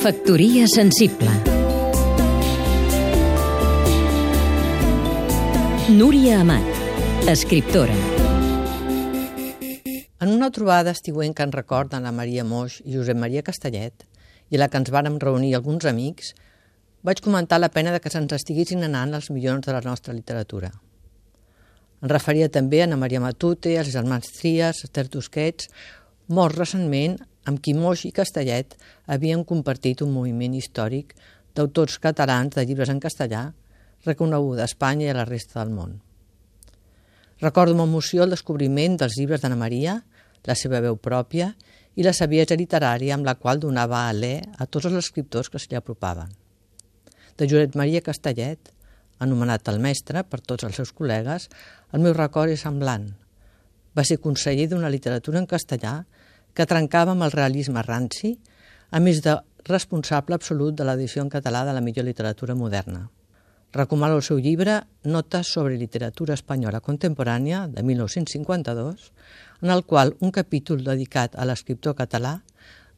Factoria sensible Núria Amat, escriptora En una trobada estiuenca en record la Maria Moix i Josep Maria Castellet, i a la que ens vàrem reunir alguns amics, vaig comentar la pena de que se'ns estiguessin anant els milions de la nostra literatura. Em referia també a Ana Maria Matute, als germans Trias, Esther Tusquets, morts recentment, amb qui Moix i Castellet havien compartit un moviment històric d'autors catalans de llibres en castellà, reconeguda a Espanya i a la resta del món. Recordo amb emoció el descobriment dels llibres d'Anna Maria, la seva veu pròpia i la saviesa literària amb la qual donava alè a tots els escriptors que se li apropaven. De Josep Maria Castellet, anomenat el mestre per tots els seus col·legues, el meu record és semblant. Va ser conseller d'una literatura en castellà que trencava amb el realisme ranci, a més de responsable absolut de l'edició en català de la millor literatura moderna. Recomano el seu llibre Notes sobre literatura espanyola contemporània, de 1952, en el qual un capítol dedicat a l'escriptor català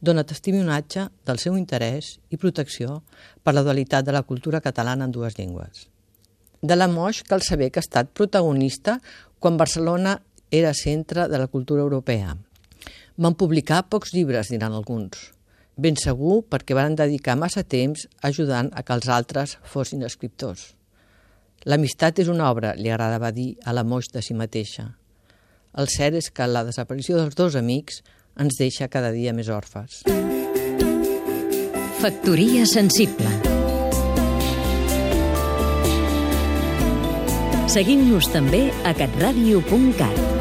dona testimonatge del seu interès i protecció per la dualitat de la cultura catalana en dues llengües. De la Moix cal saber que ha estat protagonista quan Barcelona era centre de la cultura europea. Van publicar pocs llibres, diran alguns. Ben segur perquè van dedicar massa temps ajudant a que els altres fossin escriptors. L'amistat és una obra, li agradava dir a la Moix de si mateixa. El cert és que la desaparició dels dos amics ens deixa cada dia més orfes. Factoria sensible Seguim-nos també a catradio.cat